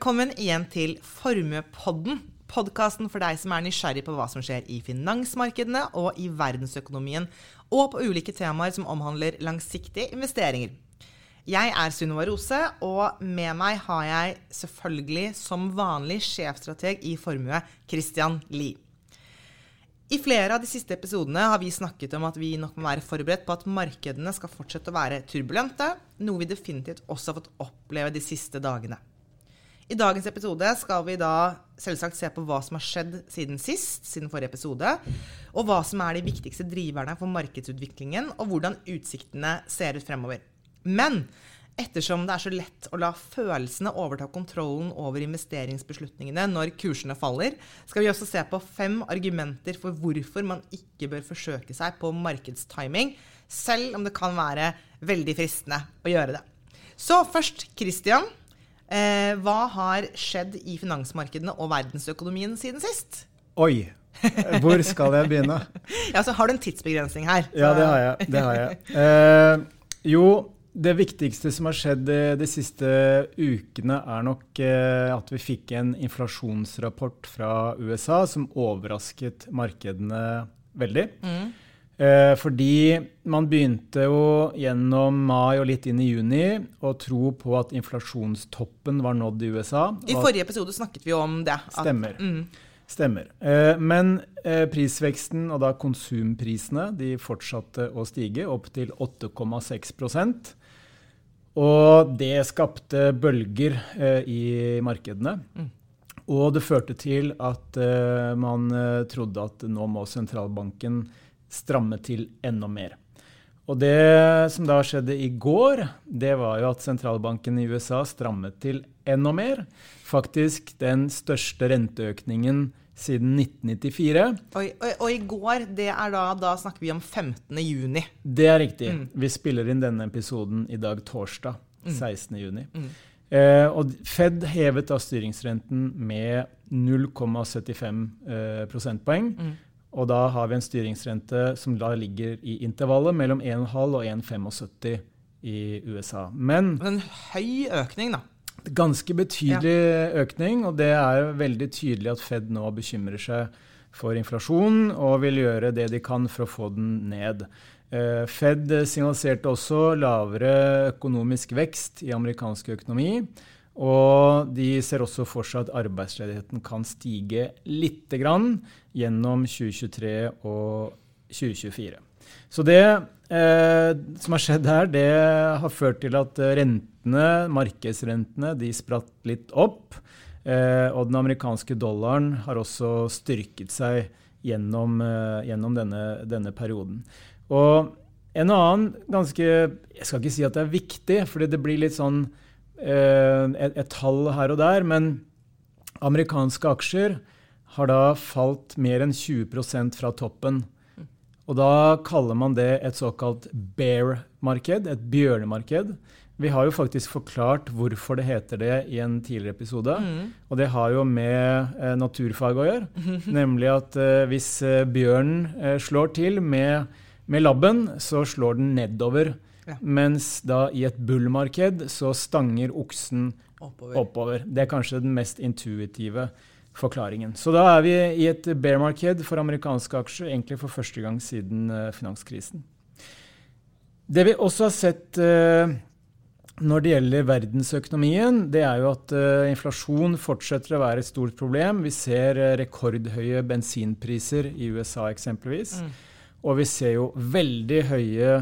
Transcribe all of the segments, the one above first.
Velkommen igjen til Formuepodden. Podkasten for deg som er nysgjerrig på hva som skjer i finansmarkedene og i verdensøkonomien, og på ulike temaer som omhandler langsiktige investeringer. Jeg er Sunniva Rose, og med meg har jeg selvfølgelig som vanlig sjefstrateg i Formue, Christian Lie. I flere av de siste episodene har vi snakket om at vi nok må være forberedt på at markedene skal fortsette å være turbulente, noe vi definitivt også har fått oppleve de siste dagene. I dagens episode skal vi da selvsagt se på hva som har skjedd siden sist, siden forrige episode, og hva som er de viktigste driverne for markedsutviklingen, og hvordan utsiktene ser ut fremover. Men ettersom det er så lett å la følelsene overta kontrollen over investeringsbeslutningene når kursene faller, skal vi også se på fem argumenter for hvorfor man ikke bør forsøke seg på markedstiming, selv om det kan være veldig fristende å gjøre det. Så først Christian. Eh, hva har skjedd i finansmarkedene og verdensøkonomien siden sist? Oi! Hvor skal jeg begynne? ja, så Har du en tidsbegrensning her? Ja, det har jeg. Det har jeg. Eh, jo, det viktigste som har skjedd de, de siste ukene, er nok eh, at vi fikk en inflasjonsrapport fra USA som overrasket markedene veldig. Mm. Eh, fordi man begynte jo gjennom mai og litt inn i juni å tro på at inflasjonstoppen var nådd i USA. I forrige episode snakket vi om det. At, stemmer. Mm. Stemmer. Eh, men eh, prisveksten, og da konsumprisene, de fortsatte å stige opp til 8,6% Og det skapte bølger i markedene. Mm. Og det førte til at man trodde at nå må sentralbanken stramme til enda mer. Og det som da skjedde i går, det var jo at sentralbanken i USA strammet til enda mer. Faktisk den største renteøkningen siden 1994. Og, i går, det er da, da snakker vi om 15. juni. Det er riktig. Mm. Vi spiller inn denne episoden i dag torsdag, mm. 16. juni. Mm. Eh, og Fed hevet da styringsrenten med 0,75 eh, prosentpoeng. Mm. Og da har vi en styringsrente som da ligger i intervallet mellom 1,5 og 1,75 i USA. Men En høy økning, da. Ganske betydelig ja. økning, og det er veldig tydelig at Fed nå bekymrer seg for inflasjon og vil gjøre det de kan for å få den ned. Eh, Fed signaliserte også lavere økonomisk vekst i amerikansk økonomi. Og de ser også for seg at arbeidsledigheten kan stige lite grann gjennom 2023 og 2024. Så det eh, som har skjedd her, det har ført til at rentene, markedsrentene, de spratt litt opp. Eh, og den amerikanske dollaren har også styrket seg gjennom, eh, gjennom denne, denne, perioden. Og en annen ganske Jeg skal ikke si at det er viktig, fordi det blir litt sånn et, et, tall her og der, men amerikanske aksjer har da falt mer enn 20% fra toppen. Og da kaller man det et såkalt bear-marked, et bjørnemarked. Vi har jo faktisk forklart hvorfor det heter det i en tidligere episode. Mm. Og det har jo med eh, naturfag å gjøre. Nemlig at eh, hvis eh, bjørnen eh, slår til med, med labben, så slår den nedover. Ja. Mens da i et bullmarked så stanger oksen oppover. oppover. Det er kanskje den mest intuitive forklaringen. Så da er vi i et bear-marked for amerikanske aksjer egentlig for første gang siden uh, finanskrisen. Det vi også har sett uh, når det gjelder verdensøkonomien, det er jo at uh, inflasjon fortsetter å være et stort problem. Vi ser rekordhøye bensinpriser i USA eksempelvis. Mm. Og vi ser jo veldig høye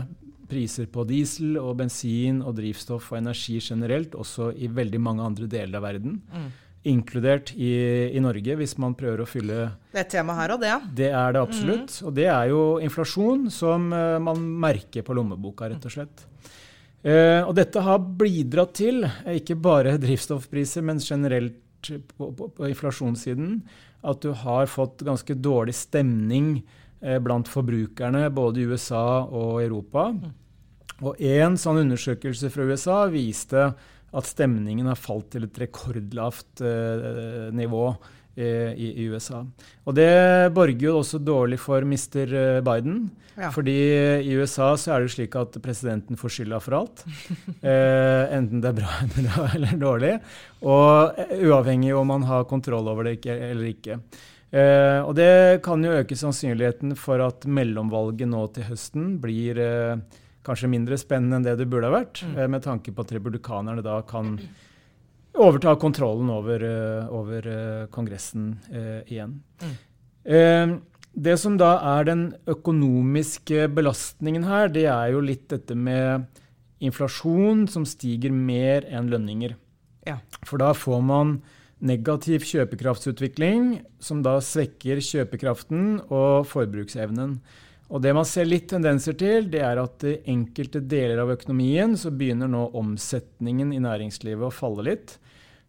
priser på diesel og bensin og drivstoff og energi generelt, også i veldig mange andre deler av verden. Mm. Inkludert i, i, Norge, hvis man prøver å fylle Det er et tema her og det. Det er det absolutt. Mm. Og det er jo inflasjon som uh, man merker på lommeboka, rett og slett. Uh, og dette har bidratt til, uh, ikke bare drivstoffpriser, men generelt på, på, på inflasjonssiden, at du har fått ganske dårlig stemning Eh, blant forbrukerne både i USA og Europa. Og En sånn undersøkelse fra USA viste at stemningen har falt til et rekordlavt eh, nivå eh, i, i, USA. Og det borger jo også dårlig for Mr. Biden. Ja. Fordi i USA så er det jo slik at presidenten får skylda for alt. Eh, enten det er bra, eller, eller dårlig. Og uavhengig om man har kontroll over det ikke, eller ikke. Uh, og det kan jo øke sannsynligheten for at mellomvalget nå til høsten blir eh, kanskje mindre spennende enn det det burde ha vært, mm. eh, med tanke på at republikanerne da kan overta kontrollen over, over Kongressen igjen. Mm. det som da er den økonomiske belastningen her, det er jo litt dette med inflasjon som stiger mer enn lønninger. Ja. For da får man negativ kjøpekraftsutvikling, som da svekker kjøpekraften og forbruksevnen. Og Det man ser litt tendenser til, det er at i enkelte deler av økonomien så begynner nå omsetningen i næringslivet å falle litt.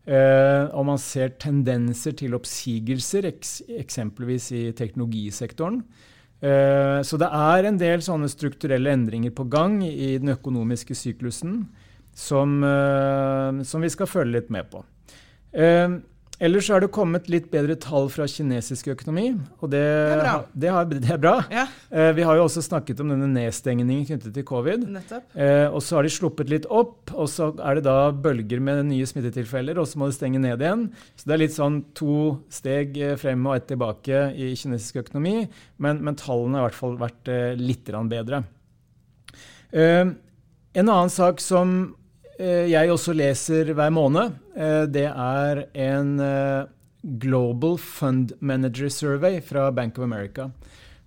Eh, og man ser tendenser til oppsigelser, eks eksempelvis i teknologisektoren. Eh, så det er en del sånne strukturelle endringer på gang i den økonomiske syklusen som, eh, som vi skal følge litt med på. Eh, ellers har det kommet litt bedre tall fra kinesisk økonomi, og det, det er bra. Det, har, det er bra. Ja. Eh, vi har jo også snakket om denne nedstengningen knyttet til covid. Eh, og så har de sluppet litt opp, og så er det da bølger med nye smittetilfeller, og så må de stenge ned igjen. Så det er litt sånn to steg eh, frem og ett tilbake i kinesisk økonomi, men, men tallene har i hvert fall vært eh, litt bedre. Eh, en annen sak som jeg også leser hver måned, eh, det er en eh, Global Fund Manager Survey fra Bank of America.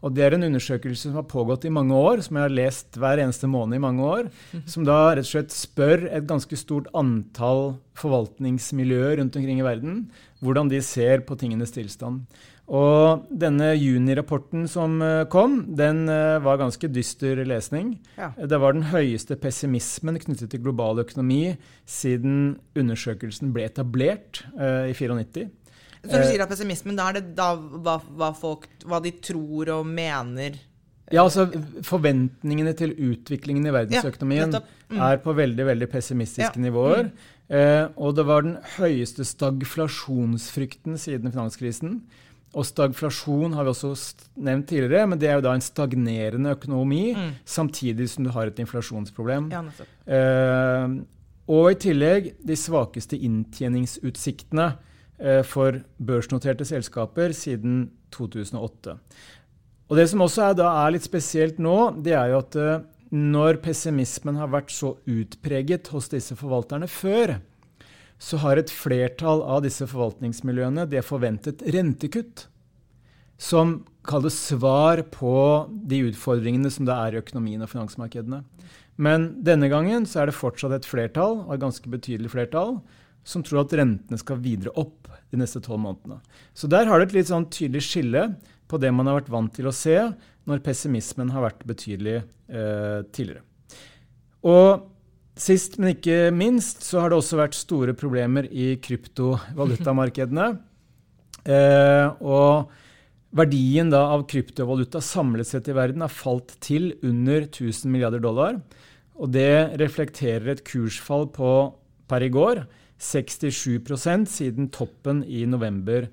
Og Det er en undersøkelse som har pågått i mange år, som jeg har lest hver eneste måned i mange år. Som da rett og slett spør et ganske stort antall forvaltningsmiljøer rundt omkring i verden hvordan de ser på tingenes tilstand. Og denne junirapporten som eh, kom, den eh, var ganske dyster lesning. Ja. Det var den høyeste pessimismen knyttet til global økonomi siden undersøkelsen ble etablert uh, i 94. Så du sier at pessimismen, da er det da hva, hva, folk, hva de tror og mener ja, altså Forventningene til utviklingen i verdensøkonomien ja, mm. er på veldig veldig pessimistiske ja. nivåer. Mm. Eh, og det var den høyeste stagflasjonsfrykten siden finanskrisen. Og stagflasjon har vi også nevnt tidligere, men det er jo da en stagnerende økonomi mm. samtidig som du har et inflasjonsproblem. Ja, eh, og i tillegg de svakeste inntjeningsutsiktene eh, for børsnoterte selskaper siden 2008. Og Det som også er, da, er litt spesielt nå, det er jo at eh, når pessimismen har vært så utpreget hos disse forvalterne før, så har et flertall av disse forvaltningsmiljøene det forventet rentekutt som kalles svar på de utfordringene som det er i økonomien og finansmarkedene. Men denne gangen så er det fortsatt et flertall, og et ganske betydelig flertall, som tror at rentene skal videre opp de neste tolv månedene. Så der har du et litt sånn tydelig skille på det man har vært vant til å se når pessimismen har vært betydelig eh, tidligere. Og Sist, men ikke minst, så har det også vært store problemer i kryptovalutamarkedene. Eh, og verdien da, av kryptovaluta samlet sett i verden har falt til under 1000 milliarder dollar. Og det reflekterer et kursfall på per i går 67% siden toppen i november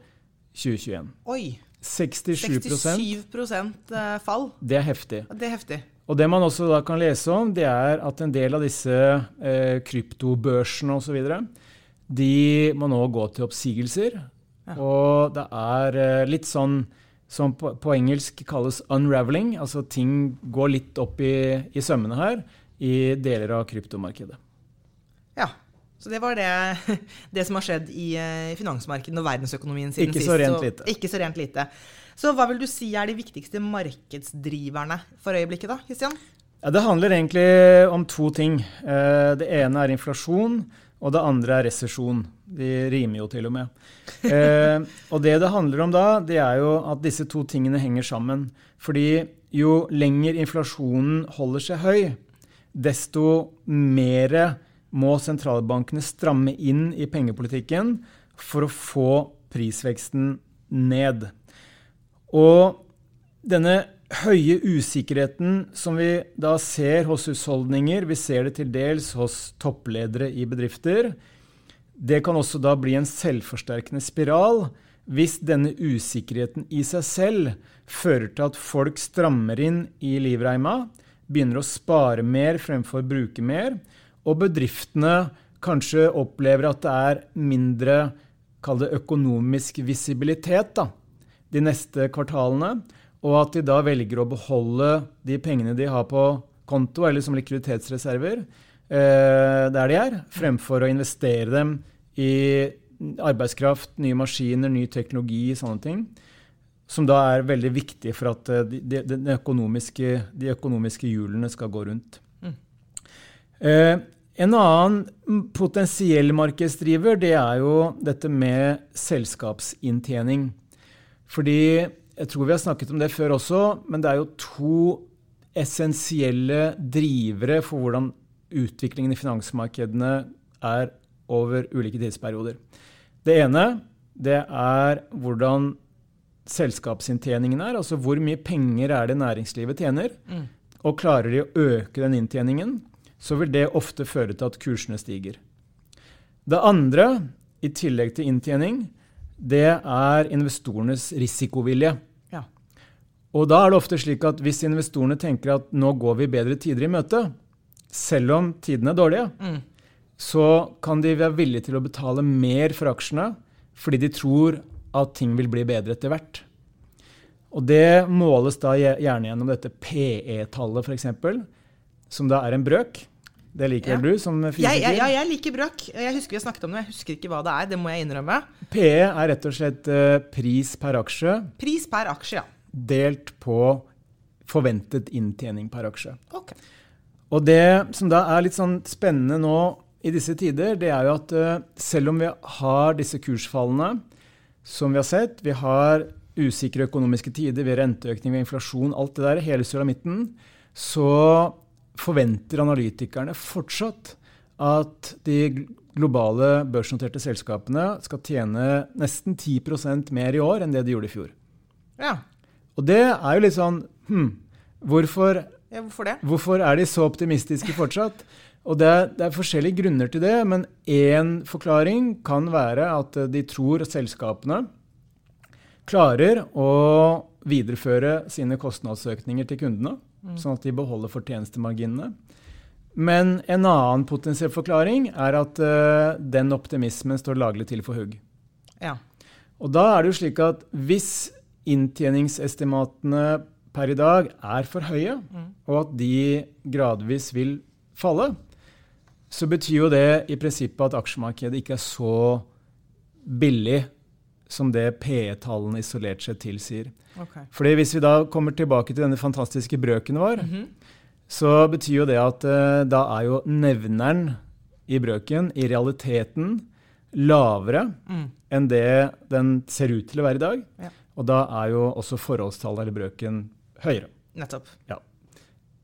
2021. Oi! 67, 67 eh, fall. Det er heftig. Det er heftig. Og Det man også da kan lese om, det er at en del av disse eh, kryptobørsene osv. de må nå gå til oppsigelser. Ja. Og det er eh, litt sånn som på, på, engelsk kalles 'unraveling'. Altså ting går litt opp i, i sømmene her i deler av kryptomarkedet. Ja. Så det var det, det som har skjedd i, eh, i finansmarkedene og verdensøkonomien siden ikke sist. Så rent lite. ikke så rent lite. Så hva vil du si er de viktigste markedsdriverne for øyeblikket, da, Kristian? Ja, det handler egentlig om to ting. Eh, det ene er inflasjon, og det andre er resesjon. De rimer jo til og med. Eh, og det det handler om da, det er jo at disse to tingene henger sammen. Fordi jo lenger inflasjonen holder seg høy, desto mer må sentralbankene stramme inn i pengepolitikken for å få prisveksten ned. Og denne høye usikkerheten som vi da ser hos husholdninger, vi ser det til dels hos toppledere i bedrifter, det kan også da bli en selvforsterkende spiral hvis denne usikkerheten i seg selv fører til at folk strammer inn i livreima, begynner å spare mer fremfor å bruke mer, og bedriftene kanskje opplever at det er mindre økonomisk visibilitet da, de neste kvartalene, og at de da velger å beholde de pengene de har på konto eller som likviditetsreserver eh, der de er, fremfor å investere dem i arbeidskraft, nye maskiner, ny teknologi, sånne ting. Som da er veldig viktig for at eh, de, de, de, økonomiske, de økonomiske, hjulene skal gå rundt. Mm. Eh, en annen potensiell markedsdriver det er jo dette med selskapsinntjening. Fordi jeg tror vi har snakket om det før også, men det er jo to essensielle drivere for hvordan utviklingen i finansmarkedene er over ulike tidsperioder. Det ene det er hvordan selskapsinntjeningen er. Altså hvor mye penger er det næringslivet tjener. Mm. Og klarer de å øke den inntjeningen, så vil det ofte føre til at kursene stiger. Det andre, i tillegg til inntjening, det er investorenes risikovilje. Ja. Og da er det ofte slik at hvis investorene tenker at nå går vi bedre tider i møte, selv om tidene er dårlige, mm. så kan de være villige til å betale mer for aksjene fordi de tror at ting vil bli bedre etter hvert. Og det måles da gjerne gjennom dette PE-tallet, f.eks., som da er en brøk. Det liker ja. du som fysiker? Ja, ja, jeg liker brøk. Jeg husker vi har snakket om det, jeg husker ikke hva det er. Det må jeg innrømme. PE er rett og slett uh, pris per aksje. Pris per aksje, ja. Delt på forventet inntjening per aksje. Okay. Og det som da er litt sånn spennende nå i disse tider, det er jo at uh, selv om vi har disse kursfallene som vi har sett, vi har usikre økonomiske tider, vi har renteøkning, vi har inflasjon, alt det der, hele sulamitten, så forventer analytikerne fortsatt at de globale børsnoterte selskapene skal tjene nesten 10% mer i år enn det de gjorde i fjor. Ja. Og det er jo litt sånn hm, hvorfor, ja, hvorfor, det? hvorfor er de så optimistiske fortsatt? Og det er, det er, forskjellige grunner til det, men én forklaring kan være at de tror at selskapene klarer å videreføre sine kostnadsøkninger til kundene mm. sånn at de beholder fortjenestemarginene. Men en annen potensiell forklaring er at uh, den optimismen står laglig til for hugg. Ja. Og da er det jo slik at hvis inntjeningsestimatene per i dag er for høye, mm. og at de gradvis vil falle, så betyr jo det i prinsippet at aksjemarkedet ikke er så billig som det PE-tallene isolert sett tilsier. Okay. Fordi Hvis vi da kommer tilbake til denne fantastiske brøken vår, mm -hmm. så betyr jo det at uh, da er jo nevneren i brøken i realiteten lavere mm. enn det den ser ut til å være i dag. Ja. Og da er jo også forholdstallet eller brøken høyere. Nettopp. Ja.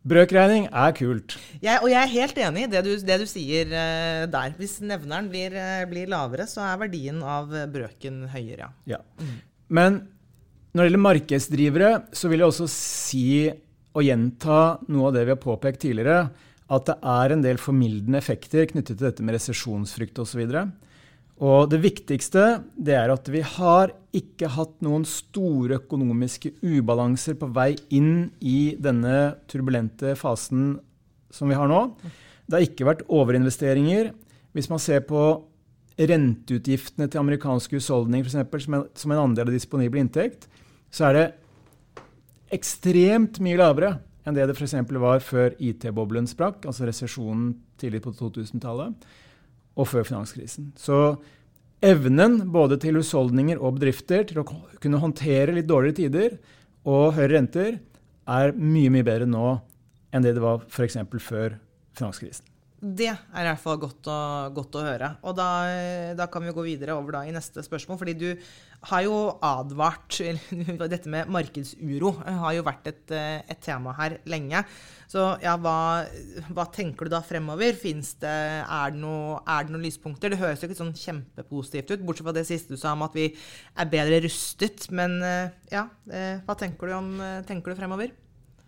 Brøkregning er kult. Jeg, og jeg er helt enig i det du, det du sier uh, der. Hvis nevneren blir, uh, blir, lavere, så er verdien av brøken høyere. Ja. Mm. Men når det gjelder markedsdrivere, så vil jeg også si og gjenta noe av det vi har påpekt tidligere, at det er en del formildende effekter knyttet til dette med resesjonsfrykt osv. Og det viktigste det er at vi har ikke hatt noen store økonomiske ubalanser på vei inn i denne turbulente fasen som vi har nå. Det har ikke vært overinvesteringer. Hvis man ser på renteutgiftene til amerikanske husholdninger for eksempel, som en andel av disponibel inntekt, så er det ekstremt mye lavere enn det det f.eks. var før IT-boblen sprakk, altså resesjonen tidlig på 2000-tallet og før finanskrisen. Så evnen både til husholdninger og bedrifter til å kunne håndtere litt dårligere tider og høyere renter er mye, mye bedre nå enn det det var f.eks. før finanskrisen. Det er i hvert fall godt å, godt å høre. Og da, da, kan vi gå videre over i neste spørsmål. Fordi du har jo advart Dette med markedsuro har jo vært et, et tema her lenge. Så ja, hva, hva, tenker du da fremover? Det, er, det noe, er, det noen lyspunkter? Det høres jo ikke sånn kjempepositivt ut, bortsett fra det siste du sa om at vi er bedre rustet. Men ja, hva tenker du, om, tenker du fremover?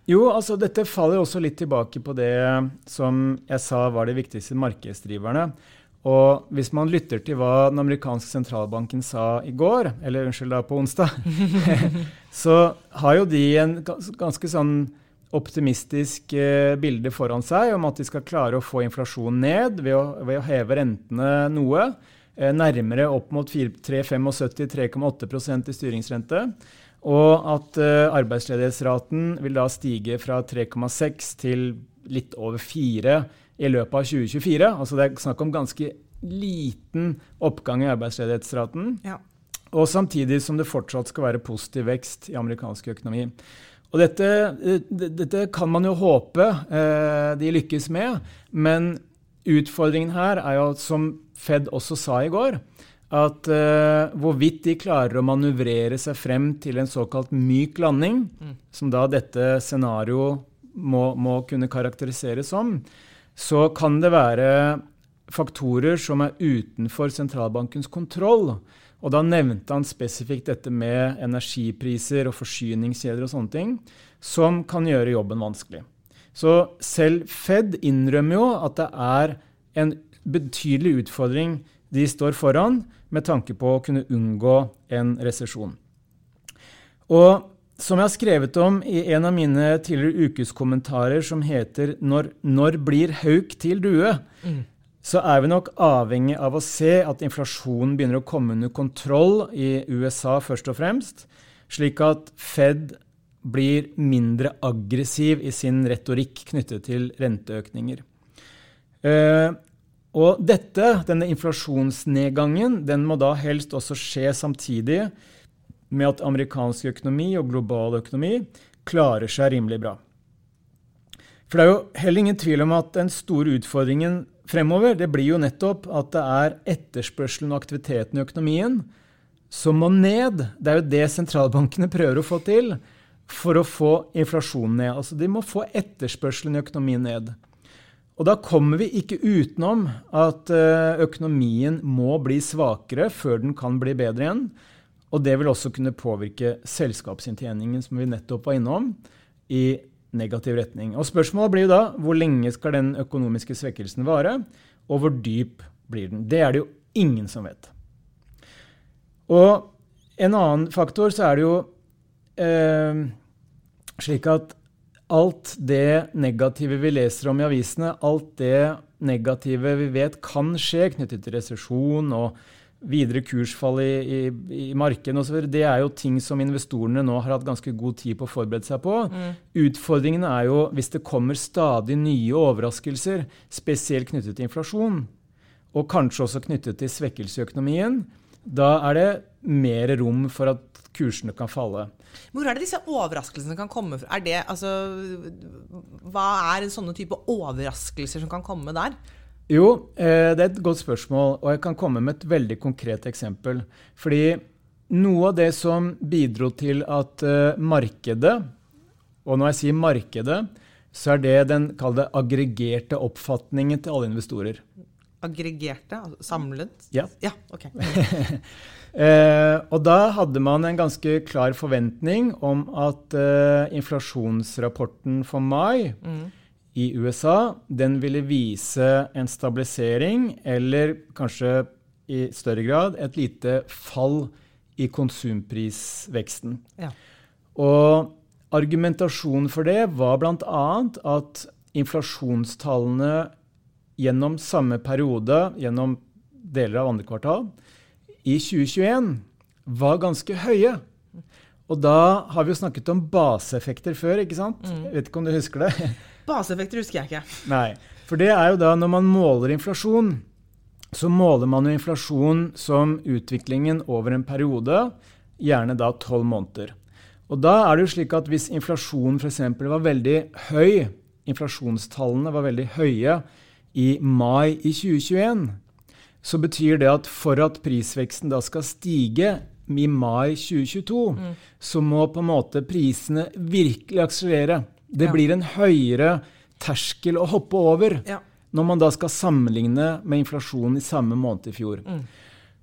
Jo, altså dette faller også litt tilbake på det som jeg sa var de viktigste markedsdriverne. Og hvis man lytter til hva den amerikanske sentralbanken sa i går, eller unnskyld, da på onsdag, så har jo de en ganske sånn optimistisk eh, bilde foran seg om at de skal klare å få inflasjonen ned ved å, ved å heve rentene noe. Eh, nærmere opp mot 3,75-3,8% i styringsrente. Og at eh, arbeidsledighetsraten vil da stige fra 3,6 til litt over 4 i løpet av 2024. Altså det er snakk om ganske liten oppgang i arbeidsledighetsraten. Ja. Og samtidig som det fortsatt skal være positiv vekst i amerikansk økonomi. Og dette, eh, dette kan man jo håpe eh, de lykkes med, men utfordringen her er jo, som Fed også sa i går, at uh, hvorvidt de klarer å manøvrere seg frem til en såkalt myk landing, mm. som da dette scenarioet må, må, kunne karakteriseres som, så kan det være faktorer som er utenfor sentralbankens kontroll. Og da nevnte han spesifikt dette med energipriser og forsyningskjeder og sånne ting, som kan gjøre jobben vanskelig. Så selv Fed innrømmer jo at det er en betydelig utfordring de står foran med tanke på å kunne unngå en resesjon. Og som jeg har skrevet om i en av mine tidligere ukeskommentarer som heter 'Når, når blir hauk til due', mm. så er vi nok avhengig av å se at inflasjonen begynner å komme under kontroll i USA først og fremst, slik at Fed blir mindre aggressiv i sin retorikk knyttet til renteøkninger. Uh, og dette, denne inflasjonsnedgangen den må da helst også skje samtidig med at amerikansk økonomi og global økonomi klarer seg rimelig bra. For det er jo heller ingen tvil om at den store utfordringen fremover det blir jo nettopp at det er etterspørselen og aktiviteten i økonomien som må ned. Det er jo det sentralbankene prøver å få til for å få inflasjonen ned. Altså De må få etterspørselen i økonomien ned. Og da kommer vi ikke utenom at eh, økonomien må bli svakere før den kan bli bedre igjen. Og det vil også kunne påvirke selskapsinntjeningen, som vi nettopp var innom, i negativ retning. Og Spørsmålet blir jo da hvor lenge skal den økonomiske svekkelsen vare, og hvor dyp blir den? Det er det jo ingen som vet. Og en annen faktor så er det jo eh, slik at alt det negative vi leser om i avisene, alt det negative vi vet kan skje knyttet til resesjon og videre kursfall i, i, i markedet osv., det er jo ting som investorene nå har hatt ganske god tid på å forberede seg på. Mm. Utfordringen er jo hvis det kommer stadig nye overraskelser, spesielt knyttet til inflasjon, og kanskje også knyttet til svekkelse i økonomien, da er det mer rom for at kursene kan falle. Hvor er det disse overraskelsene kan komme fra? Er det, altså, hva er sånne type overraskelser som kan komme der? Jo, eh, det er et godt spørsmål, og jeg kan komme med et veldig konkret eksempel. Fordi noe av det som bidro til at uh, markedet, og når jeg sier markedet, så er det den det, aggregerte oppfatningen til alle investorer. Aggregerte? Altså samlet? Ja. ja ok. Eh, og da hadde man en ganske klar forventning om at eh, inflasjonsrapporten for mai mm. I USA den ville vise en stabilisering, eller kanskje i større grad et lite fall i konsumprisveksten. Ja. Og argumentasjonen for det var bl.a. at inflasjonstallene gjennom samme periode, gjennom deler av andre kvartal, i 2021 var ganske høye. Og da har vi jo snakket om baseeffekter før, ikke sant? Mm. Vet ikke om du husker det? Baseeffekter husker jeg ikke. Nei, For det er jo da når man måler inflasjon, så måler man jo inflasjon som utviklingen over en periode, gjerne da tolv måneder. Og da er det jo slik at hvis inflasjonen f.eks. var veldig høy, inflasjonstallene var veldig høye i mai i 2021, så betyr det at for at prisveksten da skal stige i mai 2022, mm. så må på en måte prisene virkelig akselerere. Det ja. blir en høyere terskel å hoppe over ja. når man da skal sammenligne med inflasjonen i samme måned i fjor. Mm.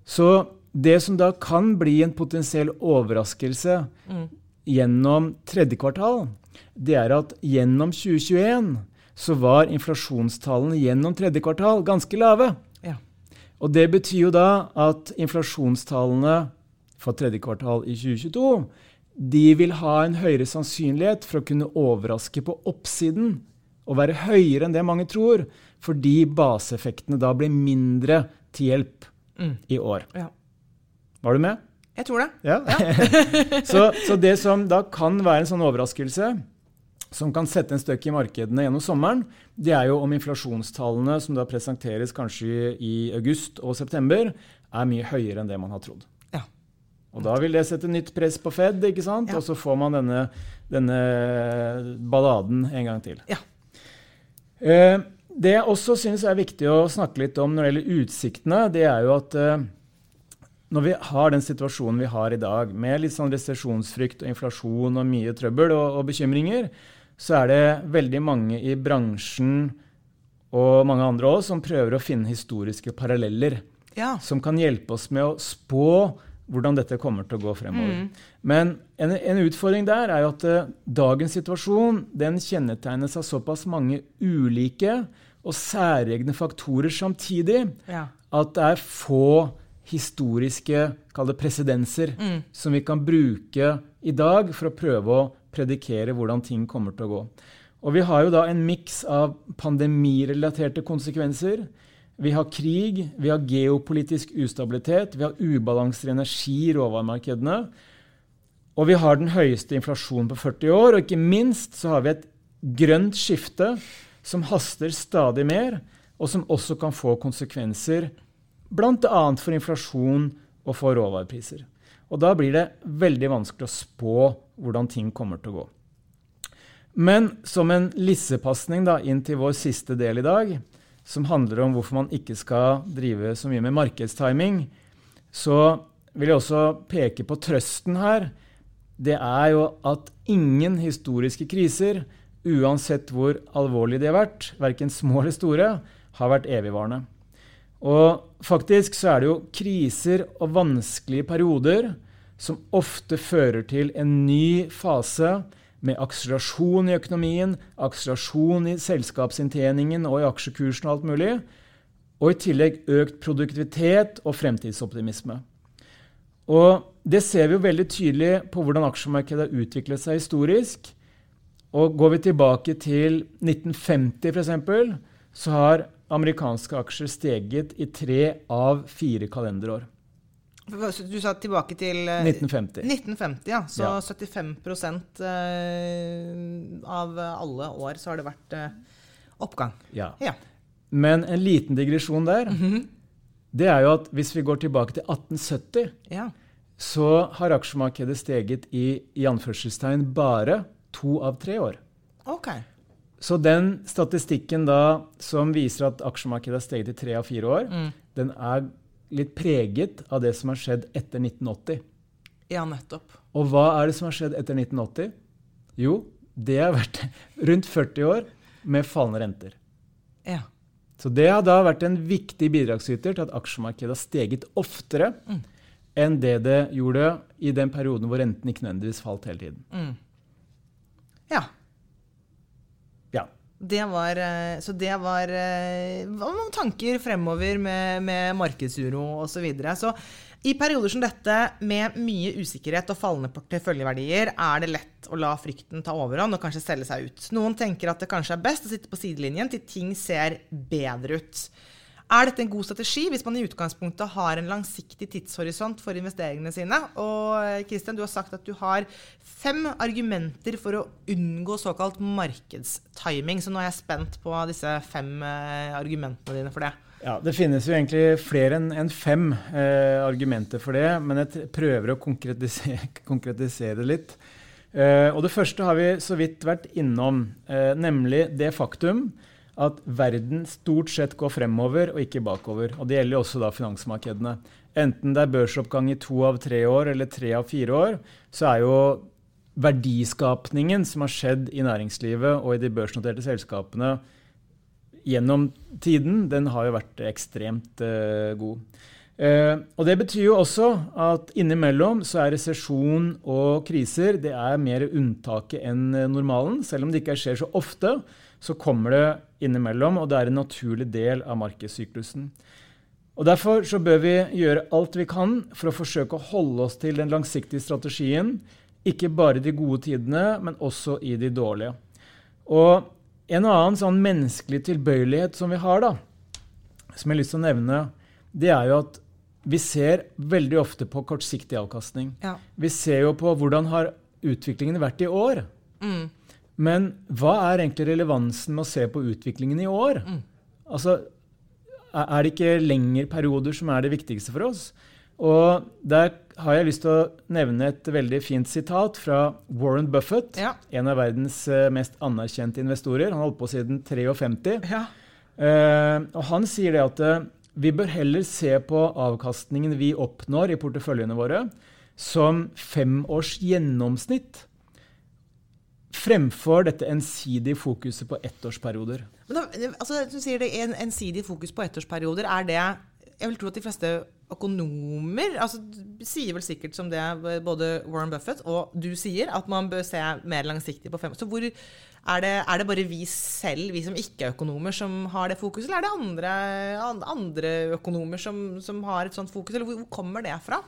Så det som da kan bli en potensiell overraskelse mm. gjennom tredje kvartal, det er at gjennom 2021 så var inflasjonstallene gjennom tredje kvartal ganske lave. Ja. Og det betyr jo da at inflasjonstallene for tredje kvartal i 2022 de vil ha en høyere sannsynlighet for å kunne overraske på oppsiden og være høyere enn det mange tror, fordi baseeffektene da blir mindre til hjelp mm. i år. Ja. Var du med? Jeg tror det. Ja. ja. så, så, det som da kan være en sånn overraskelse, som kan sette en støkk i markedene gjennom sommeren, det er jo om inflasjonstallene som da presenteres kanskje i august og september, er mye høyere enn det man har trodd. Og da vil det sette nytt press på Fed, ikke sant? Ja. og så får man denne, denne, balladen en gang til. Ja. Eh, det jeg også syns er viktig å snakke litt om når det gjelder utsiktene, det er jo at eh, når vi har den situasjonen vi har i dag, med litt sånn resesjonsfrykt og inflasjon og mye trøbbel og, og bekymringer, så er det veldig mange i bransjen og mange andre òg som prøver å finne historiske paralleller. Ja. Som kan hjelpe oss med å spå hvordan dette kommer til å gå fremover. Mm. Men en, en, utfordring der er jo at uh, dagens situasjon den kjennetegnes av såpass mange ulike og særegne faktorer samtidig ja. at det er få historiske presedenser mm. som vi kan bruke i dag for å prøve å predikere hvordan ting kommer til å gå. Og vi har jo da en miks av pandemirelaterte konsekvenser. Vi har krig, vi har geopolitisk ustabilitet, vi har ubalanser i energi- og råvaremarkedene. Og vi har den høyeste inflasjonen på 40 år, og ikke minst så har vi et grønt skifte som haster stadig mer, og som også kan få konsekvenser bl.a. for inflasjon og for råvarepriser. Og da blir det veldig vanskelig å spå hvordan ting kommer til å gå. Men som en lissepasning inn til vår siste del i dag, som handler om hvorfor man ikke skal drive så mye med markedstiming, så vil jeg også peke på trøsten her. Det er jo at ingen historiske kriser, uansett hvor alvorlige de har vært, verken små eller store, har vært evigvarende. Og faktisk så er det jo kriser og vanskelige perioder som ofte fører til en ny fase med akselerasjon i økonomien, akselerasjon i selskapsinntjeningen og i aksjekursen og alt mulig, og i tillegg økt produktivitet og fremtidsoptimisme. Og det ser vi jo veldig tydelig på hvordan aksjemarkedet har utviklet seg historisk. Og går vi tilbake til 1950 f.eks., så har amerikanske aksjer steget i tre av fire kalenderår. Du sa tilbake til 1950. Eh, 1950, ja. Så ja. 75 eh, av alle år så har det vært eh, oppgang. Ja. ja. Men en liten digresjon der, mm -hmm. det er jo at hvis vi går tilbake til 1870, ja. så har aksjemarkedet steget i, i anførselstegn bare to av tre år. Okay. Så den statistikken da som viser at aksjemarkedet har steget i tre av fire år, mm. den er litt preget av det som har skjedd etter 1980. Ja, nettopp. Og hva er det som har skjedd etter 1980? Jo, det har vært rundt 40 år med fallende renter. Ja. Så det har da vært en viktig bidragsyter til at aksjemarkedet har steget oftere mm. enn det det gjorde i den perioden hvor renten ikke nødvendigvis falt hele tiden. Mm. Ja. Det var, eh, så det var eh, noen tanker fremover med, med markedsuro osv. Så, videre. så i perioder som dette, med mye usikkerhet og fallende porteføljeverdier, er det lett å la frykten ta overhånd og kanskje selge seg ut. Noen tenker at det kanskje er best å sitte på sidelinjen til ting ser bedre ut. Er dette en god strategi hvis man i utgangspunktet har en langsiktig tidshorisont for investeringene sine? Og Christian, du har sagt at du har fem argumenter for å unngå såkalt markedstiming. Så nå er jeg spent på disse fem eh, argumentene dine for det. Ja, Det finnes jo egentlig flere enn fem eh, argumenter for det, men jeg prøver å konkretisere, konkretisere litt. Eh, og Det første har vi så vidt vært innom, eh, nemlig det faktum at verden stort sett går fremover og ikke bakover. Og det gjelder også da finansmarkedene. Enten det er børsoppgang i to av tre år eller tre av fire år, så er jo verdiskapningen som har skjedd i næringslivet og i de børsnoterte selskapene gjennom tiden, den har jo vært ekstremt uh, god. Uh, og Det betyr jo også at innimellom så er resesjon og kriser det er mer unntaket enn normalen. Selv om det ikke skjer så ofte, så kommer det innimellom, og det er en naturlig del av markedssyklusen. Og Derfor så bør vi gjøre alt vi kan for å forsøke å holde oss til den langsiktige strategien. Ikke bare i de gode tidene, men også i de dårlige. Og En annen sånn menneskelig tilbøyelighet som vi har, da, som jeg har lyst til å nevne, det er jo at vi ser veldig ofte på kortsiktig avkastning. Ja. Vi ser jo på hvordan har utviklingen vært i år. Mm. Men hva er egentlig relevansen med å se på utviklingen i år? Mm. Altså, er det ikke lengre perioder som er det viktigste for oss? Og der har jeg lyst til å nevne et veldig fint sitat fra Warren Buffett, ja. en av verdens eh, mest anerkjente investorer. Han har holdt på siden 53. Ja. Uh, og han sier det at uh, vi bør heller se på avkastningen vi oppnår i porteføljene våre, som fem års gjennomsnitt fremfor dette ensidige fokuset på ettårsperioder. Men da, altså, du sier det en, ensidig fokus på ettårsperioder. Er det Jeg vil tro at de fleste økonomer altså, sier vel sikkert som det både Warren Buffett og du sier, at man bør se mer langsiktig på fem år. Så hvor er det, er det, bare vi selv, vi som ikke er økonomer, som har det fokuset, eller er det andre, andre økonomer som, som, har et sånt fokus? Eller hvor, hvor kommer det fra?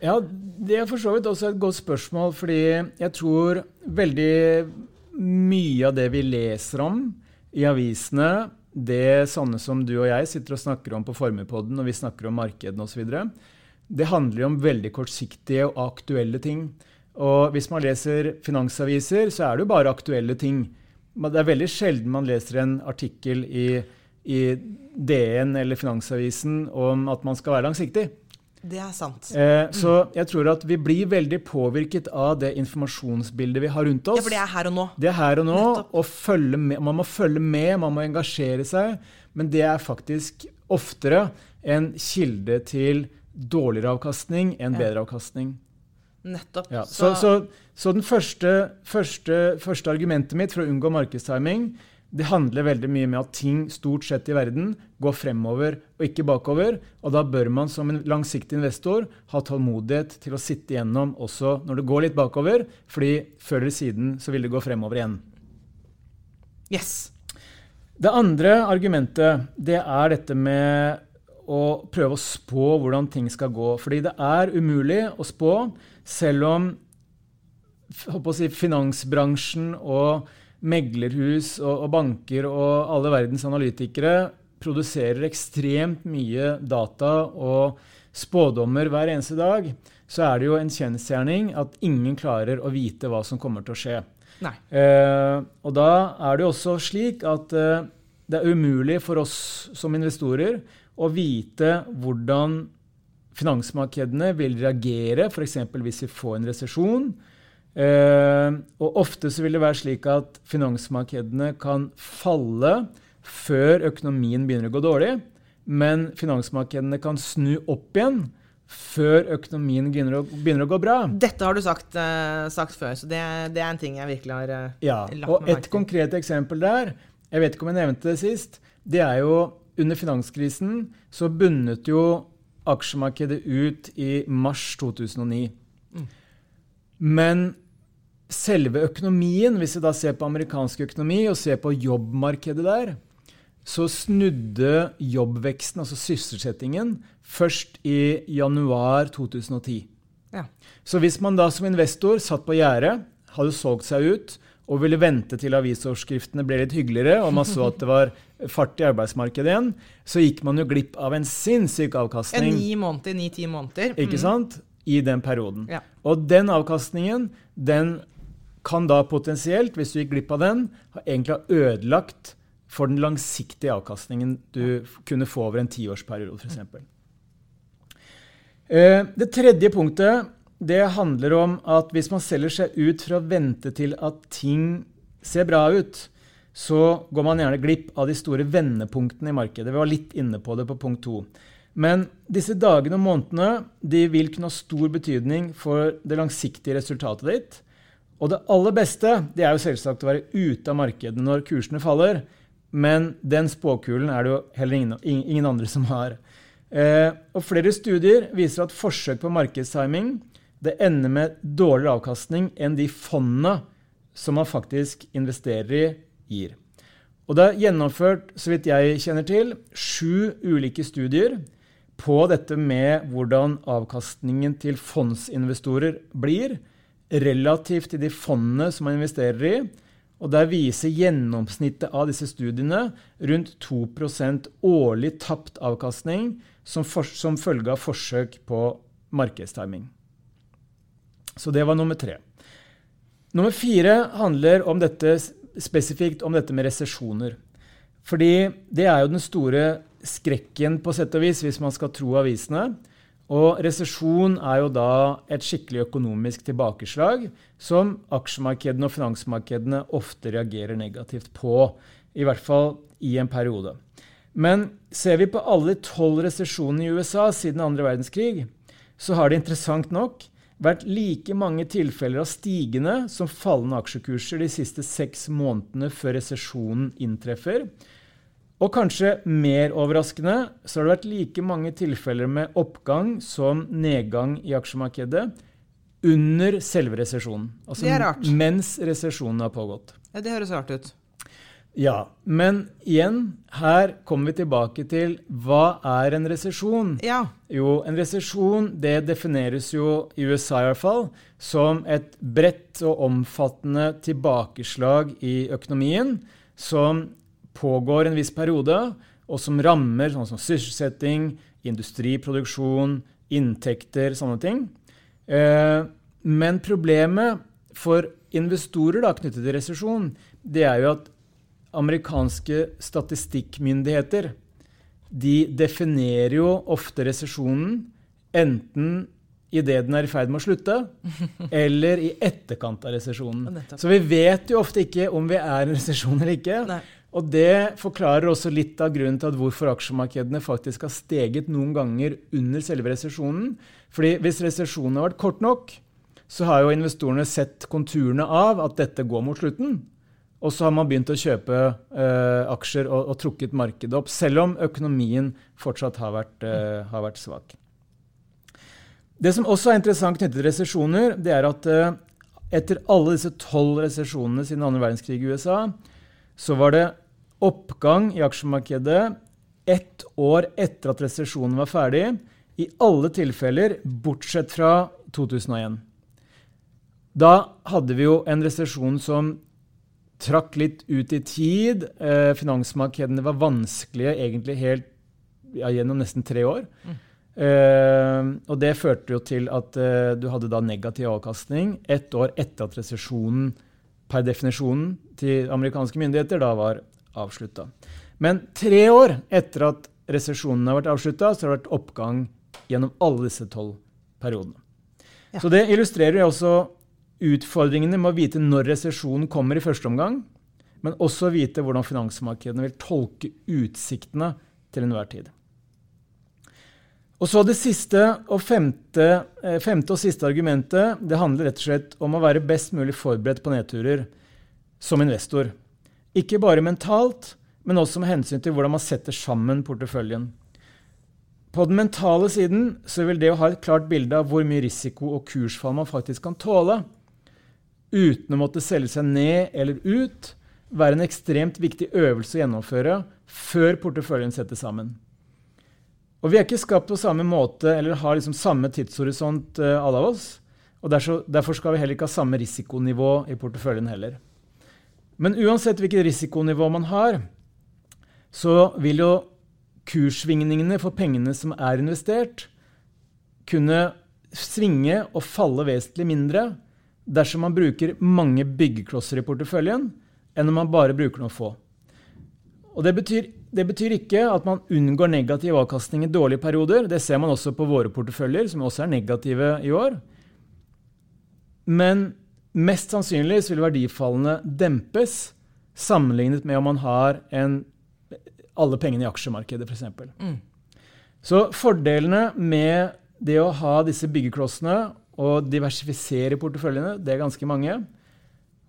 Ja, Det er for så vidt også et godt spørsmål, fordi jeg tror veldig mye av det vi leser om i avisene, det sånne som du og jeg sitter og snakker om på Formuepodden og vi snakker om markedene osv., det handler jo om veldig kortsiktige og aktuelle ting. Og hvis man leser finansaviser, så er det jo bare aktuelle ting. Det er veldig sjelden man leser en artikkel i, i DN eller Finansavisen om at man skal være langsiktig. Det er sant. Eh, så jeg tror at vi blir veldig påvirket av det informasjonsbildet vi har rundt oss. Ja, For det er her og nå. Det er her og nå, og med, Man må følge med, man må engasjere seg. Men det er faktisk oftere en kilde til dårligere avkastning enn ja. bedre avkastning. Nettopp. Ja, så, så, så, den første, første, første argumentet mitt for å unngå markedstiming det handler veldig mye med at ting stort sett i verden går fremover og ikke bakover. Og da bør man som en langsiktig investor ha tålmodighet til å sitte igjennom også når det går litt bakover, fordi før eller siden så vil det gå fremover igjen. Yes. Det andre argumentet det er dette med å prøve å spå hvordan ting skal gå. Fordi det er umulig å spå, selv om si, finansbransjen og meglerhus og, og banker og alle verdens analytikere produserer ekstremt mye data og spådommer hver eneste dag, så er det jo en kjensgjerning at ingen klarer å vite hva som kommer til å skje. Eh, og da er det jo også slik at eh, det er umulig for oss som investorer å vite hvordan finansmarkedene vil reagere, f.eks. hvis vi får en resesjon, og ofte så vil det være slik at finansmarkedene kan falle før økonomien begynner å gå dårlig, men finansmarkedene kan snu opp igjen før økonomien begynner å, begynner å gå bra. Dette har du sagt, uh, sagt før, så det, det, er en ting jeg virkelig har uh, ja, lagt og Et konkret eksempel der, jeg vet ikke om jeg nevnte det sist, det er jo under finanskrisen så bundet jo aksjemarkedet ut i mars 2009. Mm. Men selve økonomien, hvis vi da ser på amerikansk økonomi og ser på jobbmarkedet der, så snudde jobbveksten, altså sysselsettingen, først i januar 2010. Ja. Så hvis man da som investor satt på gjerdet, hadde solgt seg ut og ville vente til avisoverskriftene ble litt hyggeligere, og man så at det var fart i arbeidsmarkedet igjen, så gikk man jo glipp av en sinnssyk avkastning. En ni måneder, ni-ti måneder. Ikke mm. sant? I den perioden. Ja. Og den avkastningen den kan da potensielt, hvis du gikk glipp av den, ha egentlig ha ødelagt for den langsiktige avkastningen du kunne få over en tiårsperiode, f.eks. Eh, det tredje punktet det handler om at hvis man selger seg ut for å vente til at ting ser bra ut, så går man gjerne glipp av de store vendepunktene i markedet. Vi var litt inne på det på punkt to. Men disse dagene og månedene de vil kunne ha stor betydning for det langsiktige resultatet ditt. Og det aller beste det er jo selvsagt å være ute av markedet når kursene faller. Men den spåkulen er det jo heller ingen, ingen andre som har. Eh, og Flere studier viser at forsøk på markedstiming det ender med dårligere avkastning enn de fondene som man faktisk investerer i, gir. Og Det er gjennomført så vidt jeg kjenner til, sju ulike studier på dette med hvordan avkastningen til fondsinvestorer blir relativt til de fondene som man investerer i. Og Der viser gjennomsnittet av disse studiene rundt 2% årlig tapt avkastning som, for, som følge av forsøk på markedstiming. Så det var nummer tre. Nummer fire handler om dette, spesifikt om dette med resesjoner. Fordi det er jo den store skrekken, på sett og vis, hvis man skal tro avisene. Og resesjon er jo da et skikkelig økonomisk tilbakeslag som aksjemarkedene og finansmarkedene ofte reagerer negativt på. I hvert fall i en periode. Men ser vi på alle tolv resesjonene i USA siden andre verdenskrig, så har det interessant nok vært like mange tilfeller av stigende som fallende aksjekurser de siste seks månedene før resesjonen inntreffer. Og kanskje mer overraskende så har det vært like mange tilfeller med oppgang som nedgang i aksjemarkedet under selve resesjonen. Altså det er rart. mens resesjonen har pågått. Ja, Det høres rart ut. Ja, men igjen, her kommer vi tilbake til hva er en resesjon? Ja. Jo, en resesjon det defineres jo i USA i hvert fall som et bredt og omfattende tilbakeslag i økonomien som pågår en viss periode, og som rammer sånn som sysselsetting, industriproduksjon, inntekter, sånne ting. Eh, men problemet for investorer da, knyttet til resesjon, det er jo at amerikanske statistikkmyndigheter de definerer jo ofte resesjonen enten idet den er i ferd med å slutte, eller i etterkant av resesjonen. Så vi vet jo ofte ikke om vi er i en resesjon eller ikke. Nei. Og det forklarer også litt av grunnen til at hvorfor aksjemarkedene faktisk har steget noen ganger under selve resesjonen. Fordi hvis resesjonen har vært kort nok, så har jo investorene sett konturene av at dette går mot slutten. Og så har man begynt å kjøpe uh, aksjer og, og, trukket markedet opp, selv om økonomien fortsatt har vært, uh, har vært, svak. Det som også er interessant knyttet til resesjoner, det er at uh, etter alle disse tolv resesjonene siden andre verdenskrig i USA, så var det oppgang i aksjemarkedet ett år etter at resesjonen var ferdig, i alle tilfeller bortsett fra 2001. Da hadde vi jo en resesjon som trakk litt ut i tid. Eh, finansmarkedene var vanskelige egentlig helt ja, gjennom nesten tre år. Mm. Eh, og det førte jo til at eh, du hadde da negativ avkastning ett år etter at resesjonen per definisjonen til amerikanske myndigheter da var avslutta. Men tre år etter at resesjonen har vært avslutta, så har det vært oppgang gjennom alle disse tolv periodene. Ja. Så det illustrerer jo også utfordringene med å vite når resesjonen kommer i første omgang, men også vite hvordan finansmarkedene vil tolke utsiktene til enhver tid. Og så Det siste og femte, eh, femte, og siste argumentet det handler rett og slett om å være best mulig forberedt på nedturer som investor. Ikke bare mentalt, men også med hensyn til hvordan man setter sammen porteføljen. På den mentale siden så vil det å ha et klart bilde av hvor mye risiko og kursfall man faktisk kan tåle, uten å måtte selge seg ned eller ut, være en ekstremt viktig øvelse å gjennomføre før porteføljen settes sammen. Og Vi er ikke skapt på samme måte eller har liksom samme tidshorisont, uh, alle av oss. og derfor skal vi heller ikke ha samme risikonivå i porteføljen heller. Men uansett hvilket risikonivå man har, så vil jo kurssvingningene for pengene som er investert, kunne svinge og falle vesentlig mindre dersom man bruker mange byggeklosser i porteføljen, enn om man bare bruker noen få. Og det betyr, det betyr, ikke at man unngår negativ avkastning i dårlige perioder. Det ser man også på våre porteføljer, som også er negative i år. Men mest sannsynlig vil verdifallene dempes sammenlignet med om man har en, alle pengene i aksjemarkedet, f.eks. Mm. Så fordelene med det å ha disse byggeklossene og diversifisere porteføljene, det er ganske mange.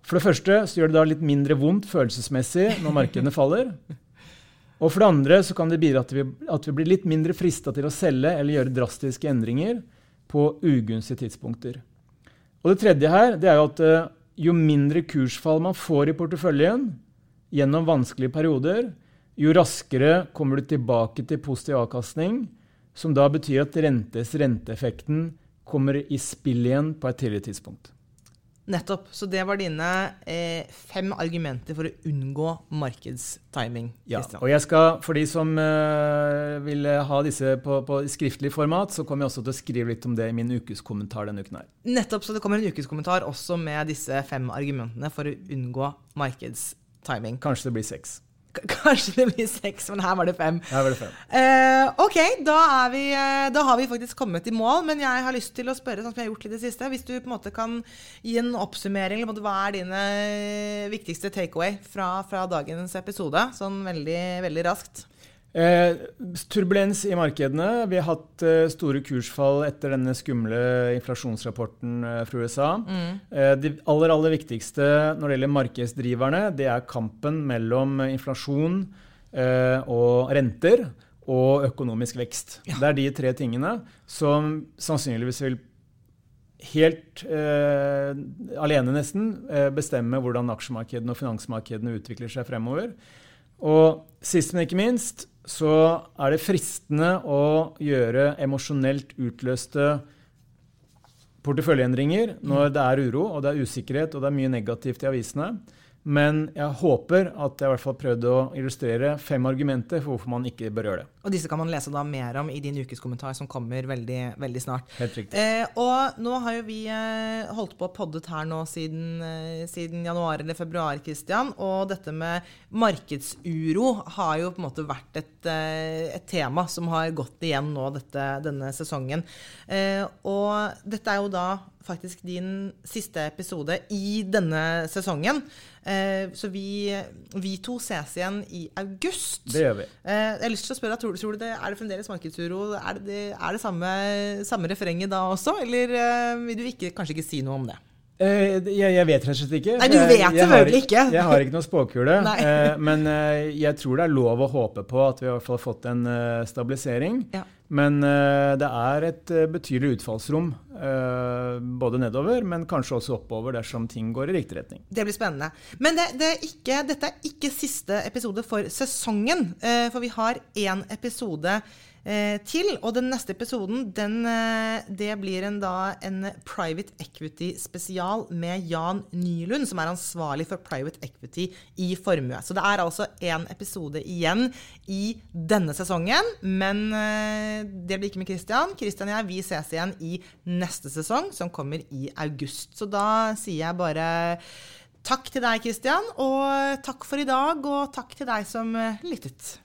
For det første så gjør det da litt mindre vondt følelsesmessig når markedene faller. Og for det andre så kan det bidra til at vi blir litt mindre frista til å selge eller gjøre drastiske endringer på ugunstige tidspunkter. Og det tredje her det er jo at eh, jo mindre kursfall man får i porteføljen gjennom vanskelige perioder, jo raskere kommer du tilbake til positiv avkastning, som da betyr at rentes renteeffekten kommer i spill igjen på et tidligere tidspunkt. Nettopp. Så det var dine eh, fem argumenter for å unngå markedstiming. Ja, og jeg skal, For de som eh, vil ha disse på, på, skriftlig format, så kommer jeg også til å skrive litt om det i min ukeskommentar denne uken. her. Nettopp, så det kommer en ukeskommentar også med disse fem argumentene for å unngå markedstiming. Kanskje det blir seks. Kanskje det blir seks, men her var det fem. Her var det fem. Eh, ok, da, vi, eh, da, har vi faktisk kommet i mål. Men jeg har lyst til å spørre, sånn som jeg har gjort litt det siste, hvis du på en måte kan gi en oppsummering, eller hva er dine viktigste takeaway fra, fra dagens episode? Sånn veldig, veldig raskt. Eh, turbulens i markedene. Vi har hatt eh, store kursfall etter denne skumle inflasjonsrapporten eh, fra USA. Mm. Eh, de aller, aller viktigste når det gjelder markedsdriverne, det er kampen mellom inflasjon eh, og renter og økonomisk vekst. Ja. Det er de tre tingene som sannsynligvis vil helt eh, alene nesten bestemme hvordan aksjemarkedene og finansmarkedene utvikler seg fremover. Og sist, men ikke minst, så er det fristende å gjøre emosjonelt utløste porteføljeendringer når det er uro og det er usikkerhet og det er mye negativt i avisene. Men jeg håper at jeg i hvert fall prøvde å illustrere fem argumenter for hvorfor man ikke bør gjøre det. Og disse kan man lese da mer om i din ukeskommentar som kommer veldig, veldig snart. Helt riktig. Eh, og nå har jo vi eh, holdt på og poddet her nå siden, eh, siden, januar eller februar, Christian. Og dette med markedsuro har jo på en måte vært et, eh, et tema som har gått igjen nå dette, denne sesongen. Eh, og dette er jo da faktisk din siste episode i denne sesongen. Eh, så vi, vi, to ses igjen i august. Det gjør vi. Eh, jeg har lyst til å spørre, tror, tror du det, Er det fremdeles markedsuro? Er det, er det samme, samme refrenget da også, eller eh, vil du ikke, kanskje ikke si noe om det? Jeg, jeg, vet rett og slett ikke. Nei, du vet selvfølgelig ikke. Jeg har ikke noe spåkule. Men jeg tror det er lov å håpe på at vi i hvert fall har fått en stabilisering. Ja. Men det er et betydelig utfallsrom. Både nedover, men kanskje også oppover dersom ting går i riktig retning. Det blir spennende. Men det, det er ikke, dette er ikke siste episode for sesongen. For vi har én episode Eh, til. Og den neste episoden den, eh, det blir en, da en private equity-spesial med Jan Nylund, som er ansvarlig for private equity i formue. Så det er altså én episode igjen i denne sesongen. Men eh, det blir ikke med Christian. Christian og jeg vi ses igjen i neste sesong, som kommer i august. Så da sier jeg bare Takk til deg, Christian, og takk for i dag, og takk til deg som lyttet.